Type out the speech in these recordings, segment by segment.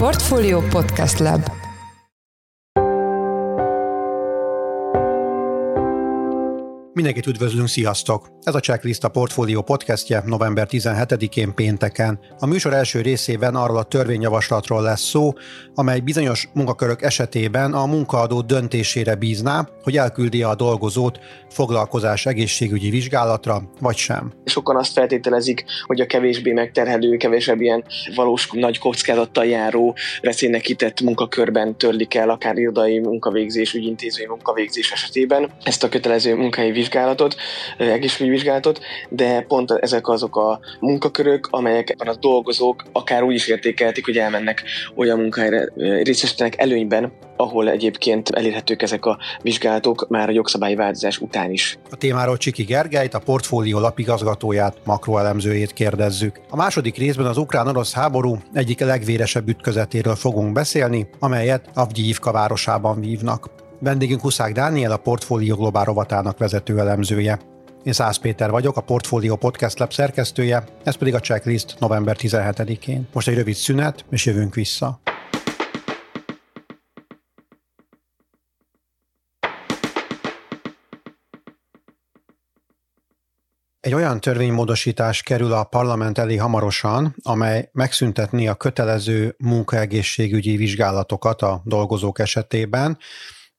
Portfolio Podcast Lab Mindenkit üdvözlünk, sziasztok! Ez a Checklist a Portfolio podcastje november 17-én pénteken. A műsor első részében arról a törvényjavaslatról lesz szó, amely bizonyos munkakörök esetében a munkaadó döntésére bízná, hogy elküldi a dolgozót foglalkozás egészségügyi vizsgálatra, vagy sem. Sokan azt feltételezik, hogy a kevésbé megterhelő, kevesebb ilyen valós nagy kockázattal járó, veszélynek kitett munkakörben törlik el akár irodai munkavégzés, ügyintézői munkavégzés esetében ezt a kötelező munkai vizsgálatot, egészségügyi vizsgálatot, de pont ezek azok a munkakörök, amelyekben a dolgozók akár úgy is értékelték, hogy elmennek olyan munkahelyre, részesítenek előnyben, ahol egyébként elérhetők ezek a vizsgálatok már a jogszabályi változás után is. A témáról Csiki Gergelyt, a portfólió lapigazgatóját, makroelemzőjét kérdezzük. A második részben az ukrán-orosz háború egyik legvéresebb ütközetéről fogunk beszélni, amelyet Avgyívka városában vívnak. Vendégünk Huszák Dániel, a Portfólió Globál rovatának vezető elemzője. Én Szász Péter vagyok, a Portfólió Podcast Lab szerkesztője, ez pedig a checklist november 17-én. Most egy rövid szünet, és jövünk vissza. Egy olyan törvénymódosítás kerül a parlament elé hamarosan, amely megszüntetni a kötelező munkaegészségügyi vizsgálatokat a dolgozók esetében,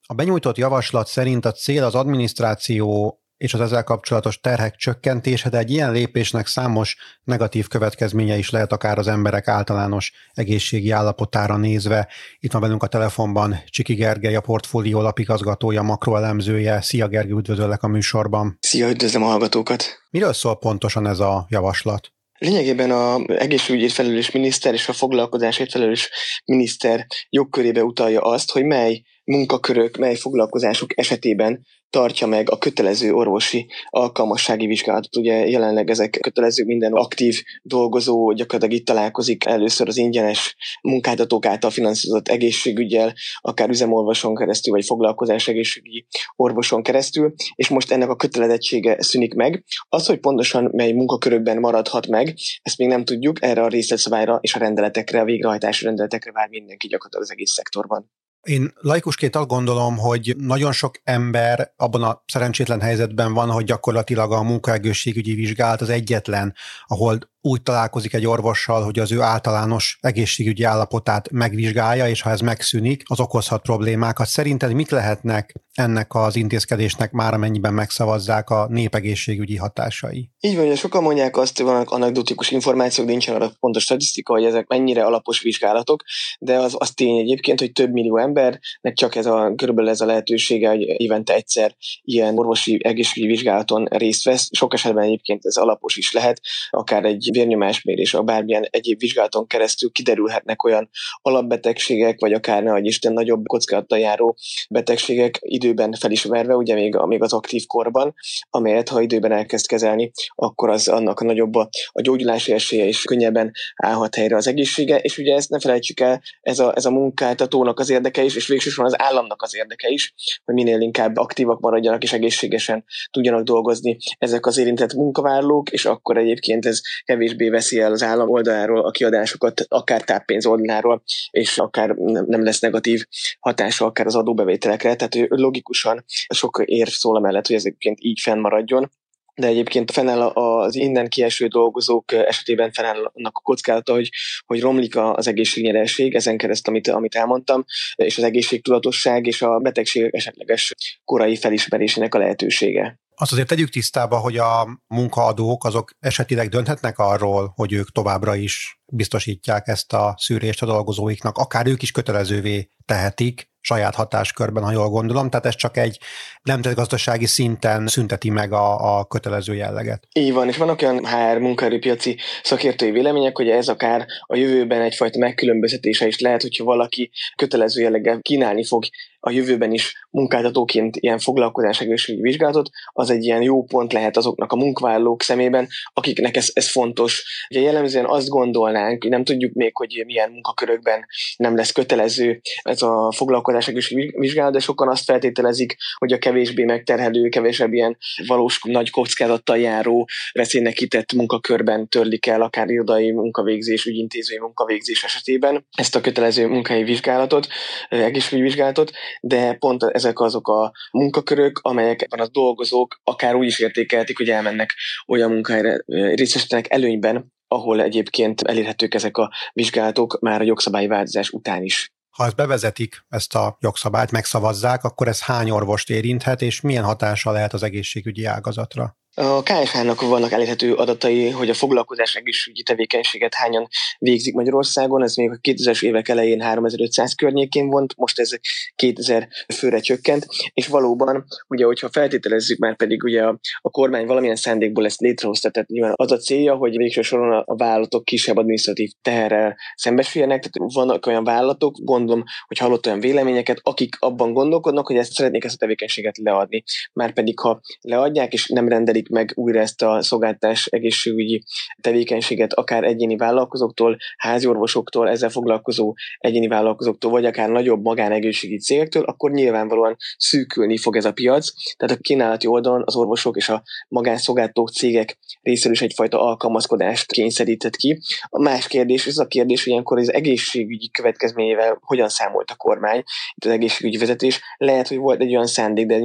a benyújtott javaslat szerint a cél az adminisztráció és az ezzel kapcsolatos terhek csökkentése, de egy ilyen lépésnek számos negatív következménye is lehet akár az emberek általános egészségi állapotára nézve. Itt van velünk a telefonban Csiki Gergely, a portfólió lapigazgatója, makroelemzője. Szia Gergely, üdvözöllek a műsorban. Szia, üdvözlöm a hallgatókat. Miről szól pontosan ez a javaslat? Lényegében a egészségügyért felelős miniszter és a foglalkozásért felelős miniszter jogkörébe utalja azt, hogy mely munkakörök, mely foglalkozások esetében tartja meg a kötelező orvosi alkalmassági vizsgálatot. Ugye jelenleg ezek kötelező minden aktív dolgozó gyakorlatilag itt találkozik először az ingyenes munkáltatók által finanszírozott egészségügyel, akár üzemorvoson keresztül, vagy foglalkozás egészségügyi orvoson keresztül, és most ennek a kötelezettsége szűnik meg. Az, hogy pontosan mely munkakörökben maradhat meg, ezt még nem tudjuk, erre a részletszabályra és a rendeletekre, a végrehajtási rendeletekre vár mindenki gyakorlatilag az egész szektorban. Én laikusként azt gondolom, hogy nagyon sok ember abban a szerencsétlen helyzetben van, hogy gyakorlatilag a munkaegészségügyi vizsgálat az egyetlen, ahol úgy találkozik egy orvossal, hogy az ő általános egészségügyi állapotát megvizsgálja, és ha ez megszűnik, az okozhat problémákat. Szerinted mik lehetnek ennek az intézkedésnek már amennyiben megszavazzák a népegészségügyi hatásai? Így van, hogy sokan mondják azt, hogy vannak anekdotikus információk, nincsen arra pontos statisztika, hogy ezek mennyire alapos vizsgálatok, de az, az tény egyébként, hogy több millió embernek csak ez a, körülbelül ez a lehetősége, hogy évente egyszer ilyen orvosi egészségügyi vizsgálaton részt vesz. Sok esetben egyébként ez alapos is lehet, akár egy vérnyomásmérés, a bármilyen egyéb vizsgálaton keresztül kiderülhetnek olyan alapbetegségek, vagy akár ne Isten nagyobb kockázattal járó betegségek időben felismerve, ugye még, még az aktív korban, amelyet ha időben elkezd kezelni, akkor az annak a nagyobb a, a gyógyulási esélye is könnyebben állhat helyre az egészsége, és ugye ezt ne felejtsük el, ez a, ez a munkáltatónak az érdeke is, és végsősorban az államnak az érdeke is, hogy minél inkább aktívak maradjanak és egészségesen tudjanak dolgozni ezek az érintett munkavállalók, és akkor egyébként ez kevésbé veszi el az állam oldaláról a kiadásokat, akár táppénz oldaláról, és akár nem lesz negatív hatása akár az adóbevételekre. Tehát logikusan sok érv szól amellett, hogy ez egyébként így fennmaradjon de egyébként fennáll az innen kieső dolgozók esetében fennáll annak a kockázata, hogy, hogy romlik az egészségnyereség, ezen keresztül, amit, amit elmondtam, és az egészségtudatosság és a betegség esetleges korai felismerésének a lehetősége. Azt azért tegyük tisztába, hogy a munkaadók azok esetileg dönthetnek arról, hogy ők továbbra is biztosítják ezt a szűrést a dolgozóiknak, akár ők is kötelezővé tehetik, saját hatáskörben, ha jól gondolom, tehát ez csak egy nemzetgazdasági szinten szünteti meg a, a kötelező jelleget. Így van, és vannak olyan HR munkaerőpiaci szakértői vélemények, hogy ez akár a jövőben egyfajta megkülönböztetése is lehet, hogyha valaki kötelező jelleggel kínálni fog a jövőben is munkáltatóként ilyen foglalkozás egészségügyi vizsgálatot, az egy ilyen jó pont lehet azoknak a munkavállalók szemében, akiknek ez, ez fontos. Ugye jellemzően azt gondolnánk, hogy nem tudjuk még, hogy milyen munkakörökben nem lesz kötelező ez a foglalkozás foglalkozás vizsgálat, de sokan azt feltételezik, hogy a kevésbé megterhelő, kevesebb ilyen valós nagy kockázattal járó, veszélynek kitett munkakörben törlik el, akár irodai munkavégzés, ügyintézői munkavégzés esetében ezt a kötelező munkai vizsgálatot, egészségügyi vizsgálatot, de pont ezek azok a munkakörök, amelyekben a dolgozók akár úgy is értékelték, hogy elmennek olyan munkahelyre, részesítenek előnyben, ahol egyébként elérhetők ezek a vizsgálatok már a jogszabályi változás után is. Ha ezt bevezetik, ezt a jogszabályt, megszavazzák, akkor ez hány orvost érinthet, és milyen hatása lehet az egészségügyi ágazatra? A KSH-nak vannak elérhető adatai, hogy a foglalkozás egészségügyi tevékenységet hányan végzik Magyarországon, ez még a 2000-es évek elején 3500 környékén volt, most ez 2000 főre csökkent, és valóban, ugye, hogyha feltételezzük már pedig ugye a, a kormány valamilyen szándékból ezt létrehozta, tehát nyilván az a célja, hogy végső soron a, a vállalatok kisebb adminisztratív teherrel szembesüljenek, tehát vannak olyan vállalatok, gondolom, hogy hallott olyan véleményeket, akik abban gondolkodnak, hogy ezt szeretnék ezt a tevékenységet leadni. Már pedig, ha leadják és nem rendelik rendelik meg újra ezt a szolgáltás egészségügyi tevékenységet, akár egyéni vállalkozóktól, háziorvosoktól, ezzel foglalkozó egyéni vállalkozóktól, vagy akár nagyobb magánegészségügyi cégektől, akkor nyilvánvalóan szűkülni fog ez a piac. Tehát a kínálati oldalon az orvosok és a magánszolgáltatók cégek részéről is egyfajta alkalmazkodást kényszerített ki. A más kérdés, ez a kérdés, hogy ilyenkor az egészségügyi következményével hogyan számolt a kormány, itt az egészségügyi vezetés. Lehet, hogy volt egy olyan szándék, de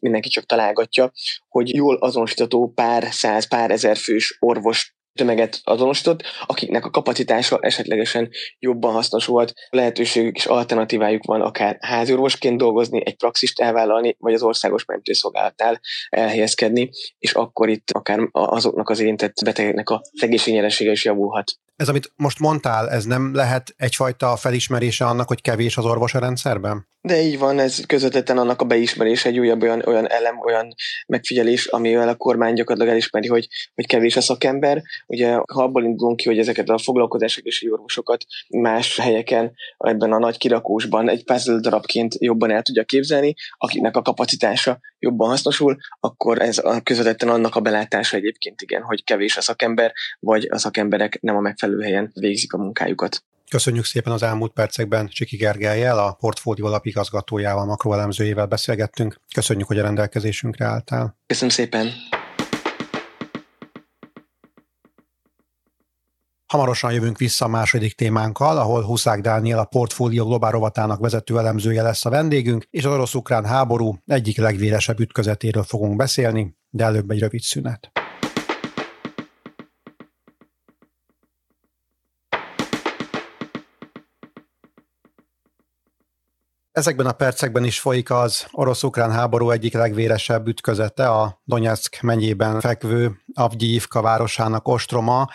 mindenki csak találgatja, hogy jól azonosítható pár száz, pár ezer fős orvos tömeget azonosított, akiknek a kapacitása esetlegesen jobban hasznos volt, lehetőségük és alternatívájuk van akár háziorvosként dolgozni, egy praxist elvállalni, vagy az országos mentőszolgálatnál elhelyezkedni, és akkor itt akár azoknak az érintett betegeknek a egészségnyeressége is javulhat. Ez, amit most mondtál, ez nem lehet egyfajta felismerése annak, hogy kevés az orvos a rendszerben? De így van, ez közvetetten annak a beismerés, egy újabb olyan, olyan elem, olyan megfigyelés, amivel a kormány gyakorlatilag elismeri, hogy, hogy kevés a szakember. Ugye, ha abból indulunk ki, hogy ezeket a foglalkozások és orvosokat más helyeken, ebben a nagy kirakósban egy puzzle darabként jobban el tudja képzelni, akiknek a kapacitása jobban hasznosul, akkor ez a közvetetten annak a belátása egyébként igen, hogy kevés a szakember, vagy a szakemberek nem a megfelelő helyen végzik a munkájukat. Köszönjük szépen az elmúlt percekben Csiki Gergelyel, a portfólió alapigazgatójával, makroelemzőjével beszélgettünk. Köszönjük, hogy a rendelkezésünkre álltál. Köszönöm szépen. Hamarosan jövünk vissza a második témánkkal, ahol Huszák Dániel a portfólió globál rovatának vezető elemzője lesz a vendégünk, és az orosz-ukrán háború egyik legvéresebb ütközetéről fogunk beszélni, de előbb egy rövid szünet. Ezekben a percekben is folyik az orosz-ukrán háború egyik legvéresebb ütközete, a Donetsk mennyében fekvő Avgyívka városának ostroma,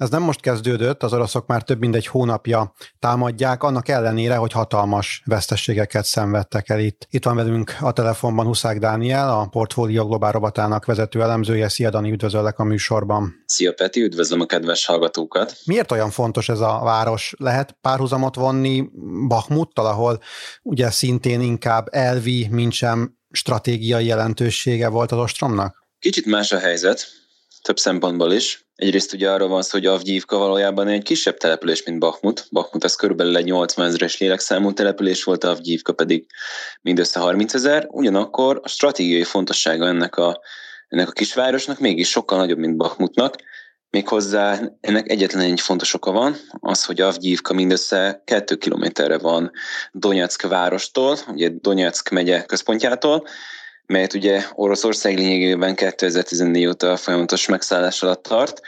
ez nem most kezdődött, az oroszok már több mint egy hónapja támadják, annak ellenére, hogy hatalmas vesztességeket szenvedtek el itt. Itt van velünk a telefonban Huszák Dániel, a Portfólió Globál robotának vezető elemzője. Szia Dani, üdvözöllek a műsorban. Szia Peti, üdvözlöm a kedves hallgatókat. Miért olyan fontos ez a város? Lehet párhuzamot vonni Bahmuttal, ahol ugye szintén inkább elvi, mint sem stratégiai jelentősége volt az ostromnak? Kicsit más a helyzet, több szempontból is. Egyrészt ugye arról van szó, hogy Avgyívka valójában egy kisebb település, mint Bakhmut. Bakhmut az körülbelül egy 80 ezeres lélekszámú település volt, Avgyívka pedig mindössze 30 ezer. Ugyanakkor a stratégiai fontossága ennek a, ennek a kisvárosnak mégis sokkal nagyobb, mint Bakhmutnak. Méghozzá ennek egyetlen egy fontos oka van, az, hogy Avgyívka mindössze 2 kilométerre van Donetsk várostól, ugye Donetsk megye központjától, melyet ugye Oroszország lényegében 2014 óta folyamatos megszállás alatt tart.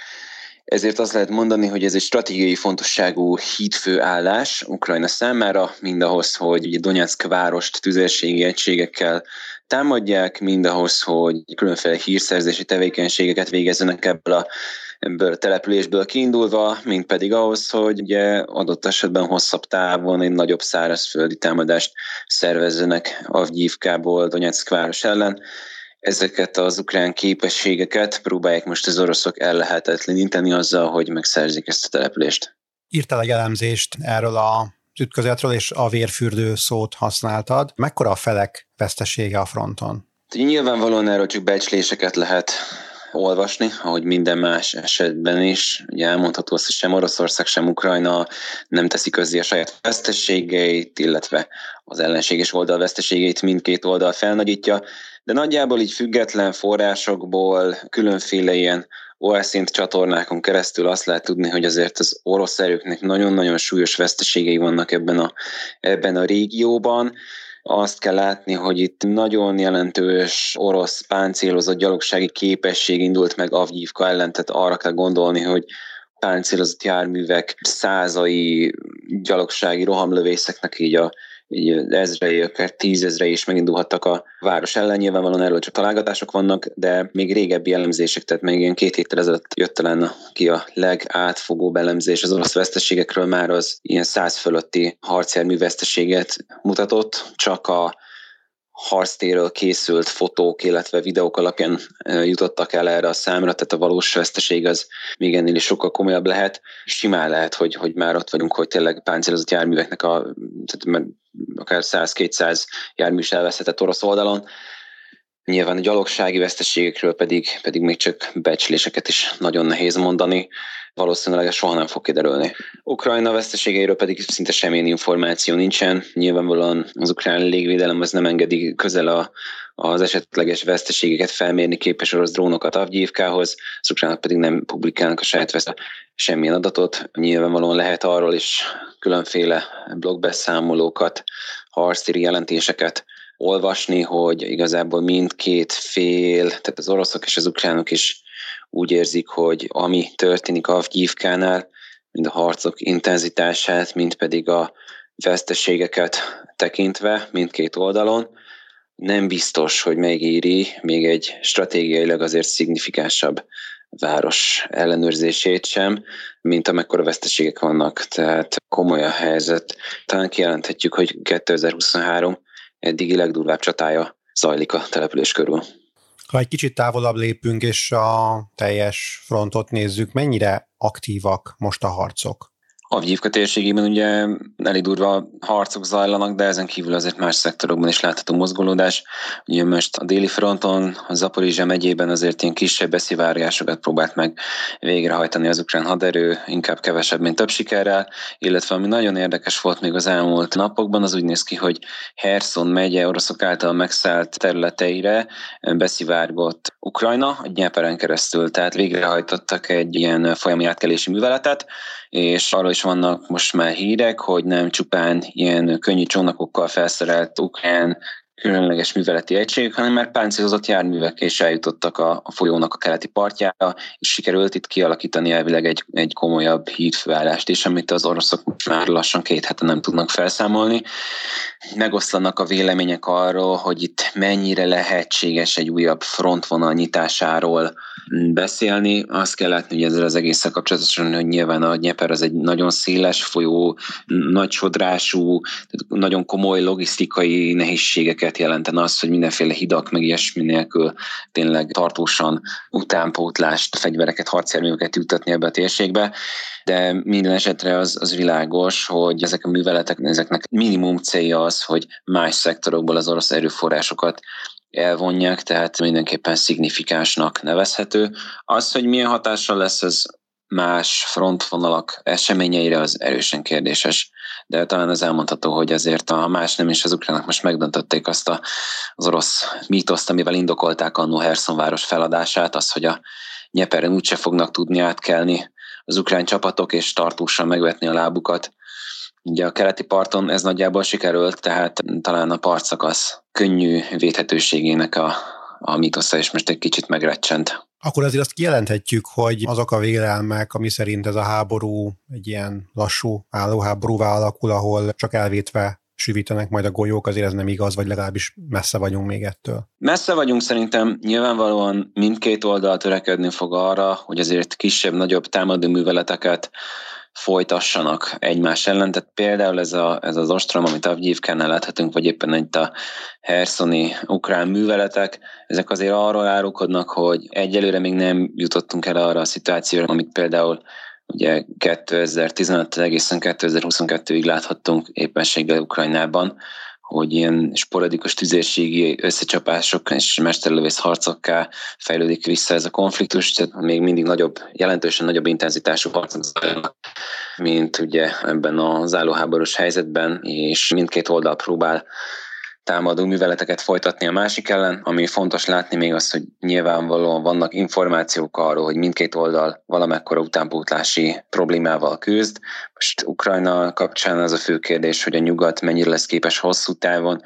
Ezért azt lehet mondani, hogy ez egy stratégiai fontosságú hídfőállás Ukrajna számára, mindahhoz, hogy ugye Donetsk várost tüzérségi egységekkel támadják, mindahhoz, hogy különféle hírszerzési tevékenységeket végezzenek ebből a ebből a településből kiindulva, mint pedig ahhoz, hogy ugye adott esetben hosszabb távon egy nagyobb szárazföldi támadást szervezzenek Avgyívkából Donetsk város ellen. Ezeket az ukrán képességeket próbálják most az oroszok ellehetetleníteni azzal, hogy megszerzik ezt a települést. Írtál egy elemzést erről a ütközetről, és a vérfürdő szót használtad. Mekkora a felek vesztesége a fronton? Nyilvánvalóan erről csak becsléseket lehet olvasni, ahogy minden más esetben is. Ugye elmondható azt, hogy sem Oroszország, sem Ukrajna nem teszi közé a saját veszteségeit, illetve az ellenséges oldal veszteségeit mindkét oldal felnagyítja, de nagyjából így független forrásokból, különféle ilyen OSZ csatornákon keresztül azt lehet tudni, hogy azért az orosz erőknek nagyon-nagyon súlyos veszteségei vannak ebben a, ebben a régióban. Azt kell látni, hogy itt nagyon jelentős orosz páncélozott gyalogsági képesség indult meg Avgyívka ellen, tehát arra kell gondolni, hogy páncélozott járművek százai gyalogsági rohamlövészeknek így a így ezrei, akár tízezrei is megindulhattak a város ellen. Nyilvánvalóan erről csak találgatások vannak, de még régebbi elemzések, tehát még ilyen két héttel ezelőtt jött talán ki a legátfogóbb elemzés az orosz veszteségekről, már az ilyen száz fölötti harcjármű veszteséget mutatott, csak a harctéről készült fotók, illetve videók alapján jutottak el erre a számra, tehát a valós veszteség az még ennél is sokkal komolyabb lehet. Simán lehet, hogy, hogy már ott vagyunk, hogy tényleg páncélozott járműveknek a, tehát akár 100-200 jármű is elveszhetett orosz oldalon. Nyilván a gyalogsági veszteségekről pedig, pedig még csak becsléseket is nagyon nehéz mondani valószínűleg ez soha nem fog kiderülni. Ukrajna veszteségeiről pedig szinte semmilyen információ nincsen. Nyilvánvalóan az ukrán légvédelem az nem engedi közel a, az esetleges veszteségeket felmérni képes orosz drónokat Avgyívkához, az ukránok pedig nem publikálnak a saját veszte semmilyen adatot. Nyilvánvalóan lehet arról is különféle blogbeszámolókat, harctéri jelentéseket olvasni, hogy igazából mindkét fél, tehát az oroszok és az ukránok is úgy érzik, hogy ami történik Avgyívkánál, mind a harcok intenzitását, mind pedig a veszteségeket tekintve mindkét oldalon, nem biztos, hogy megéri még egy stratégiailag azért szignifikánsabb város ellenőrzését sem, mint amekkora veszteségek vannak. Tehát komoly a helyzet. Talán kijelenthetjük, hogy 2023 eddigi legdurvább csatája zajlik a település körül. Ha egy kicsit távolabb lépünk, és a teljes frontot nézzük, mennyire aktívak most a harcok? Avgyívka térségében ugye elég durva harcok zajlanak, de ezen kívül azért más szektorokban is látható mozgolódás. Ugye most a déli fronton, a Zaporizsia megyében azért ilyen kisebb beszivárgásokat próbált meg végrehajtani az ukrán haderő, inkább kevesebb, mint több sikerrel, illetve ami nagyon érdekes volt még az elmúlt napokban, az úgy néz ki, hogy Herson megye oroszok által megszállt területeire beszivárgott Ukrajna, a Nyeperen keresztül, tehát végrehajtottak egy ilyen folyami átkelési műveletet, és arról is vannak most már hírek, hogy nem csupán ilyen könnyű csónakokkal felszerelt ukrán különleges műveleti egységek, hanem már páncélozott járművek is eljutottak a, a folyónak a keleti partjára, és sikerült itt kialakítani elvileg egy, egy komolyabb hídfőállást is, amit az oroszok már lassan két hete nem tudnak felszámolni. Megoszlanak a vélemények arról, hogy itt mennyire lehetséges egy újabb frontvonal nyitásáról beszélni. Azt kell látni, hogy ezzel az egésszel kapcsolatosan, hogy nyilván a Nyeper az egy nagyon széles folyó, nagy sodrású, nagyon komoly logisztikai nehézségeket jelenten az, hogy mindenféle hidak meg ilyesmi nélkül tényleg tartósan utánpótlást, fegyvereket, harcjárműveket juttatni ebbe a térségbe de minden esetre az, az világos, hogy ezek a műveletek, ezeknek minimum célja az, hogy más szektorokból az orosz erőforrásokat elvonják, tehát mindenképpen szignifikánsnak nevezhető. Az, hogy milyen hatással lesz ez más frontvonalak eseményeire, az erősen kérdéses. De talán az elmondható, hogy ezért a más nem is az ukránok most megdöntötték azt a, az orosz mítoszt, amivel indokolták annó Herson város feladását, az, hogy a Nyeperen úgyse fognak tudni átkelni az ukrán csapatok, és tartósan megvetni a lábukat. Ugye a keleti parton ez nagyjából sikerült, tehát talán a partszakasz könnyű védhetőségének a, a mitosza is most egy kicsit megrecsent. Akkor azért azt kijelenthetjük, hogy azok a vélelmek, ami szerint ez a háború egy ilyen lassú állóháborúvá alakul, ahol csak elvétve süvítenek majd a golyók, azért ez nem igaz, vagy legalábbis messze vagyunk még ettől. Messze vagyunk szerintem, nyilvánvalóan mindkét oldal törekedni fog arra, hogy azért kisebb-nagyobb támadó műveleteket folytassanak egymás ellen. Tehát például ez, a, ez az ostrom, amit Avgyívkánál láthatunk, vagy éppen egy a herszoni ukrán műveletek, ezek azért arról árukodnak, hogy egyelőre még nem jutottunk el arra a szituációra, amit például ugye 2015 egészen 2022-ig láthattunk éppenséggel Ukrajnában, hogy ilyen sporadikus tüzérségi összecsapások és mesterlövész harcokká fejlődik vissza ez a konfliktus, tehát még mindig nagyobb, jelentősen nagyobb intenzitású harcok zajlanak, mint ugye ebben az állóháborús helyzetben, és mindkét oldal próbál támadó műveleteket folytatni a másik ellen. Ami fontos látni még az, hogy nyilvánvalóan vannak információk arról, hogy mindkét oldal valamekkora utánpótlási problémával küzd. Most Ukrajna kapcsán az a fő kérdés, hogy a nyugat mennyire lesz képes hosszú távon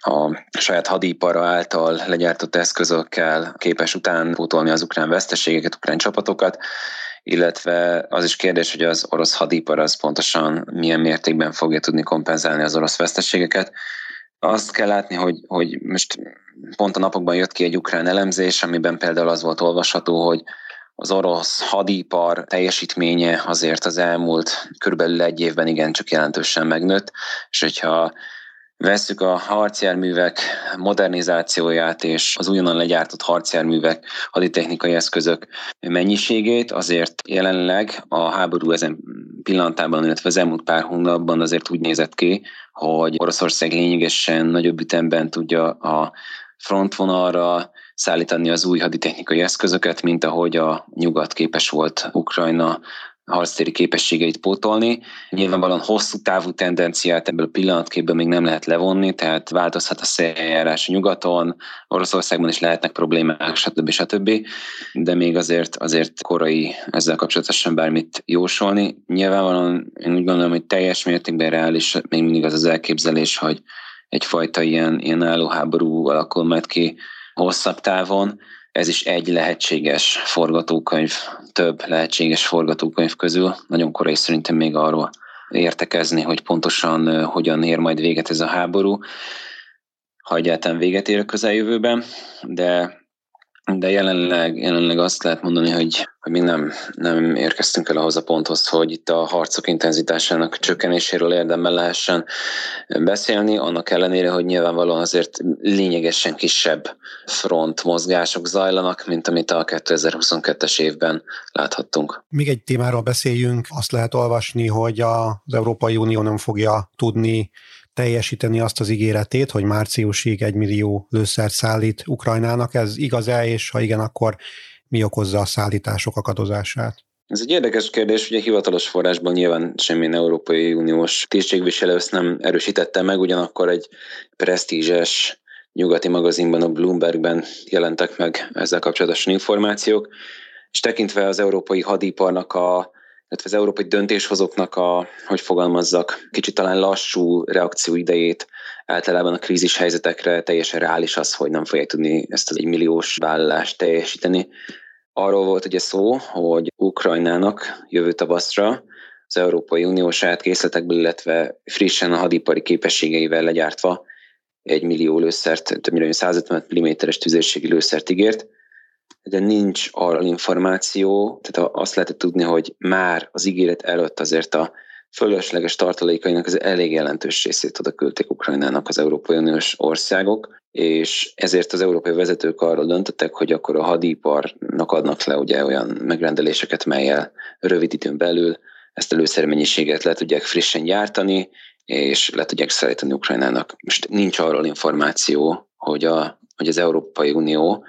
a saját hadipara által legyártott eszközökkel képes utánpótolni az ukrán veszteségeket, ukrán csapatokat, illetve az is kérdés, hogy az orosz hadipar az pontosan milyen mértékben fogja tudni kompenzálni az orosz veszteségeket. Azt kell látni, hogy, hogy most pont a napokban jött ki egy ukrán elemzés, amiben például az volt olvasható, hogy az orosz hadipar teljesítménye azért az elmúlt körülbelül egy évben igencsak jelentősen megnőtt, és hogyha vesszük a harcjárművek modernizációját és az újonnan legyártott harcjárművek haditechnikai eszközök mennyiségét, azért jelenleg a háború ezen pillanatában, illetve az elmúlt pár hónapban azért úgy nézett ki, hogy Oroszország lényegesen nagyobb ütemben tudja a frontvonalra szállítani az új haditechnikai eszközöket, mint ahogy a nyugat képes volt Ukrajna harctéri képességeit pótolni. Nyilvánvalóan hosszú távú tendenciát ebből a pillanatképben még nem lehet levonni, tehát változhat a széljárás nyugaton, Oroszországban is lehetnek problémák, stb. stb. De még azért, azért korai ezzel kapcsolatosan bármit jósolni. Nyilvánvalóan én úgy gondolom, hogy teljes mértékben reális még mindig az az elképzelés, hogy egyfajta ilyen, ilyen állóháború alakul majd ki hosszabb távon, ez is egy lehetséges forgatókönyv, több lehetséges forgatókönyv közül. Nagyon korai szerintem még arról értekezni, hogy pontosan hogyan ér majd véget ez a háború, ha egyáltalán véget ér a közeljövőben, de de jelenleg, jelenleg azt lehet mondani, hogy, hogy még nem, nem érkeztünk el ahhoz a ponthoz, hogy itt a harcok intenzitásának csökkenéséről érdemben lehessen beszélni, annak ellenére, hogy nyilvánvalóan azért lényegesen kisebb front mozgások zajlanak, mint amit a 2022-es évben láthattunk. Még egy témáról beszéljünk, azt lehet olvasni, hogy az Európai Unió nem fogja tudni teljesíteni azt az ígéretét, hogy márciusig egy millió lőszert szállít Ukrajnának. Ez igaz-e, és ha igen, akkor mi okozza a szállítások akadozását? Ez egy érdekes kérdés, ugye hivatalos forrásban nyilván semmilyen Európai Uniós tisztségviselő ezt nem erősítette meg, ugyanakkor egy presztízses nyugati magazinban, a Bloombergben jelentek meg ezzel kapcsolatosan információk, és tekintve az európai hadiparnak a illetve az európai döntéshozóknak a, hogy fogalmazzak, kicsit talán lassú reakcióidejét általában a krízis helyzetekre teljesen reális az, hogy nem fogják tudni ezt az egy milliós vállalást teljesíteni. Arról volt ugye szó, hogy Ukrajnának jövő tavaszra az Európai Unió saját készletekből, illetve frissen a hadipari képességeivel legyártva egy millió lőszert, többnyire 150 mm-es tüzérségi lőszert ígért, de nincs arra információ, tehát azt lehetett tudni, hogy már az ígéret előtt azért a fölösleges tartalékainak az elég jelentős részét oda küldték Ukrajnának az Európai Uniós országok, és ezért az európai vezetők arról döntöttek, hogy akkor a hadiparnak adnak le ugye olyan megrendeléseket, melyel rövid időn belül ezt a lőszermennyiséget le tudják frissen gyártani, és le tudják szállítani Ukrajnának. Most nincs arról információ, hogy, a, hogy az Európai Unió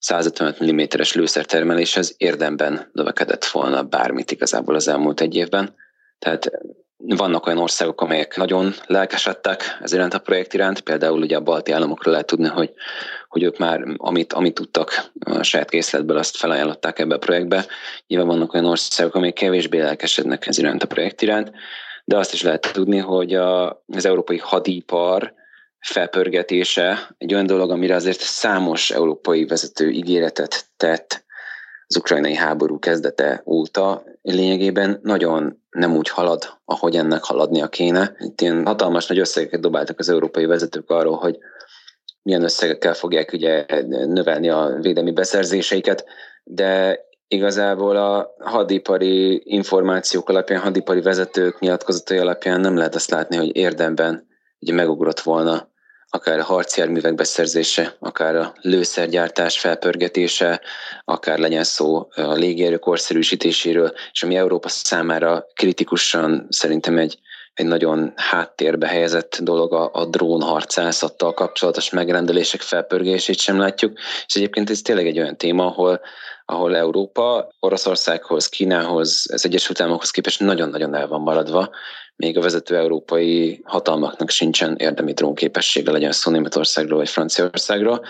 155 mm-es lőszertermeléshez érdemben növekedett volna bármit igazából az elmúlt egy évben. Tehát vannak olyan országok, amelyek nagyon lelkesedtek ez iránt a projekt iránt, például ugye a balti államokról lehet tudni, hogy, hogy ők már amit, amit tudtak a saját készletből, azt felajánlották ebbe a projektbe. Nyilván vannak olyan országok, amelyek kevésbé lelkesednek ez iránt a projekt iránt, de azt is lehet tudni, hogy a, az európai hadipar felpörgetése egy olyan dolog, amire azért számos európai vezető ígéretet tett az ukrajnai háború kezdete óta, lényegében nagyon nem úgy halad, ahogy ennek haladnia kéne. Itt ilyen hatalmas nagy összegeket dobáltak az európai vezetők arról, hogy milyen összegekkel fogják ugye növelni a védelmi beszerzéseiket, de igazából a hadipari információk alapján, hadipari vezetők nyilatkozatai alapján nem lehet azt látni, hogy érdemben ugye megugrott volna akár a harcjárművek beszerzése, akár a lőszergyártás felpörgetése, akár legyen szó a légierő korszerűsítéséről, és ami Európa számára kritikusan szerintem egy egy nagyon háttérbe helyezett dolog a, a drónharcászattal kapcsolatos megrendelések felpörgését sem látjuk, és egyébként ez tényleg egy olyan téma, ahol, ahol Európa Oroszországhoz, Kínához, az Egyesült Államokhoz képest nagyon-nagyon el van maradva, még a vezető európai hatalmaknak sincsen érdemi drónképessége, legyen szó Németországról vagy Franciaországról.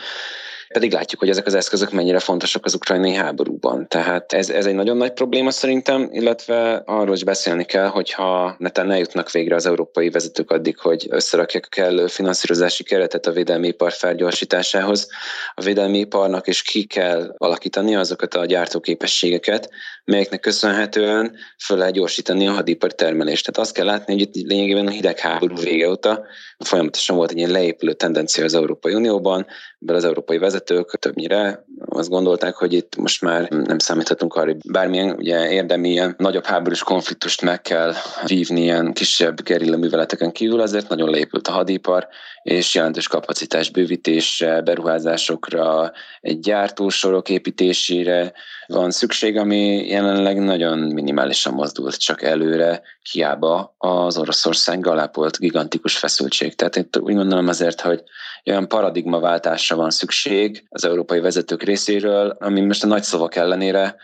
Pedig látjuk, hogy ezek az eszközök mennyire fontosak az ukrajnai háborúban. Tehát ez, ez egy nagyon nagy probléma szerintem, illetve arról is beszélni kell, hogyha neten eljutnak végre az európai vezetők addig, hogy összerakják a kellő finanszírozási keretet a védelmi ipar felgyorsításához. A védelmi iparnak is ki kell alakítani azokat a gyártóképességeket, melyeknek köszönhetően föl lehet gyorsítani a hadipari termelést. Tehát azt kell látni, hogy itt lényegében a hidegháború vége óta folyamatosan volt egy ilyen leépülő tendencia az Európai Unióban, mert az európai vezetők többnyire azt gondolták, hogy itt most már nem számíthatunk arra, hogy bármilyen ugye érdemi ilyen nagyobb háborús konfliktust meg kell vívni ilyen kisebb gerilla műveleteken kívül, azért nagyon leépült a hadipar, és jelentős kapacitás bővítésre, beruházásokra, egy gyártósorok építésére van szükség, ami jelenleg nagyon minimálisan mozdult csak előre, hiába az Oroszországgal ápolt gigantikus feszültség. Tehát én úgy gondolom azért, hogy olyan paradigmaváltásra van szükség az európai vezetők részéről, ami most a nagy szavak ellenére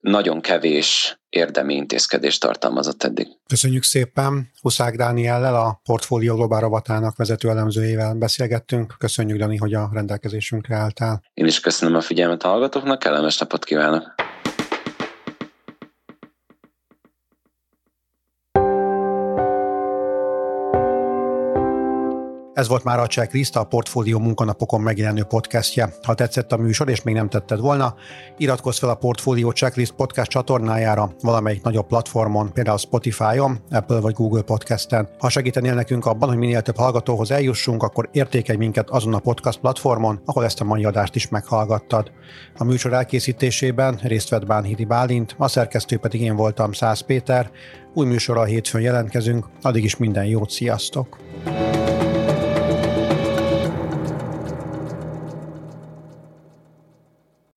nagyon kevés érdemi intézkedést tartalmazott eddig. Köszönjük szépen! Huszák Dániellel, a Portfólió Globál rovatának vezető elemzőjével beszélgettünk. Köszönjük, Dani, hogy a rendelkezésünkre álltál. Én is köszönöm a figyelmet a hallgatóknak, kellemes napot kívánok! Ez volt már a Checklist, a Portfólió munkanapokon megjelenő podcastje. Ha tetszett a műsor, és még nem tetted volna, iratkozz fel a Portfólió Checklist podcast csatornájára valamelyik nagyobb platformon, például Spotify-on, Apple vagy Google podcasten. Ha segítenél nekünk abban, hogy minél több hallgatóhoz eljussunk, akkor értékelj minket azon a podcast platformon, ahol ezt a mai adást is meghallgattad. A műsor elkészítésében részt vett Bánhidi Bálint, a szerkesztő pedig én voltam Száz Péter. Új műsorral hétfőn jelentkezünk, addig is minden jót, sziasztok!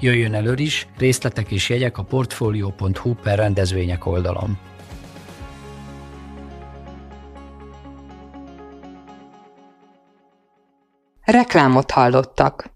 Jöjjön elő is, részletek és jegyek a portfolio.hu per rendezvények oldalon. Reklámot hallottak.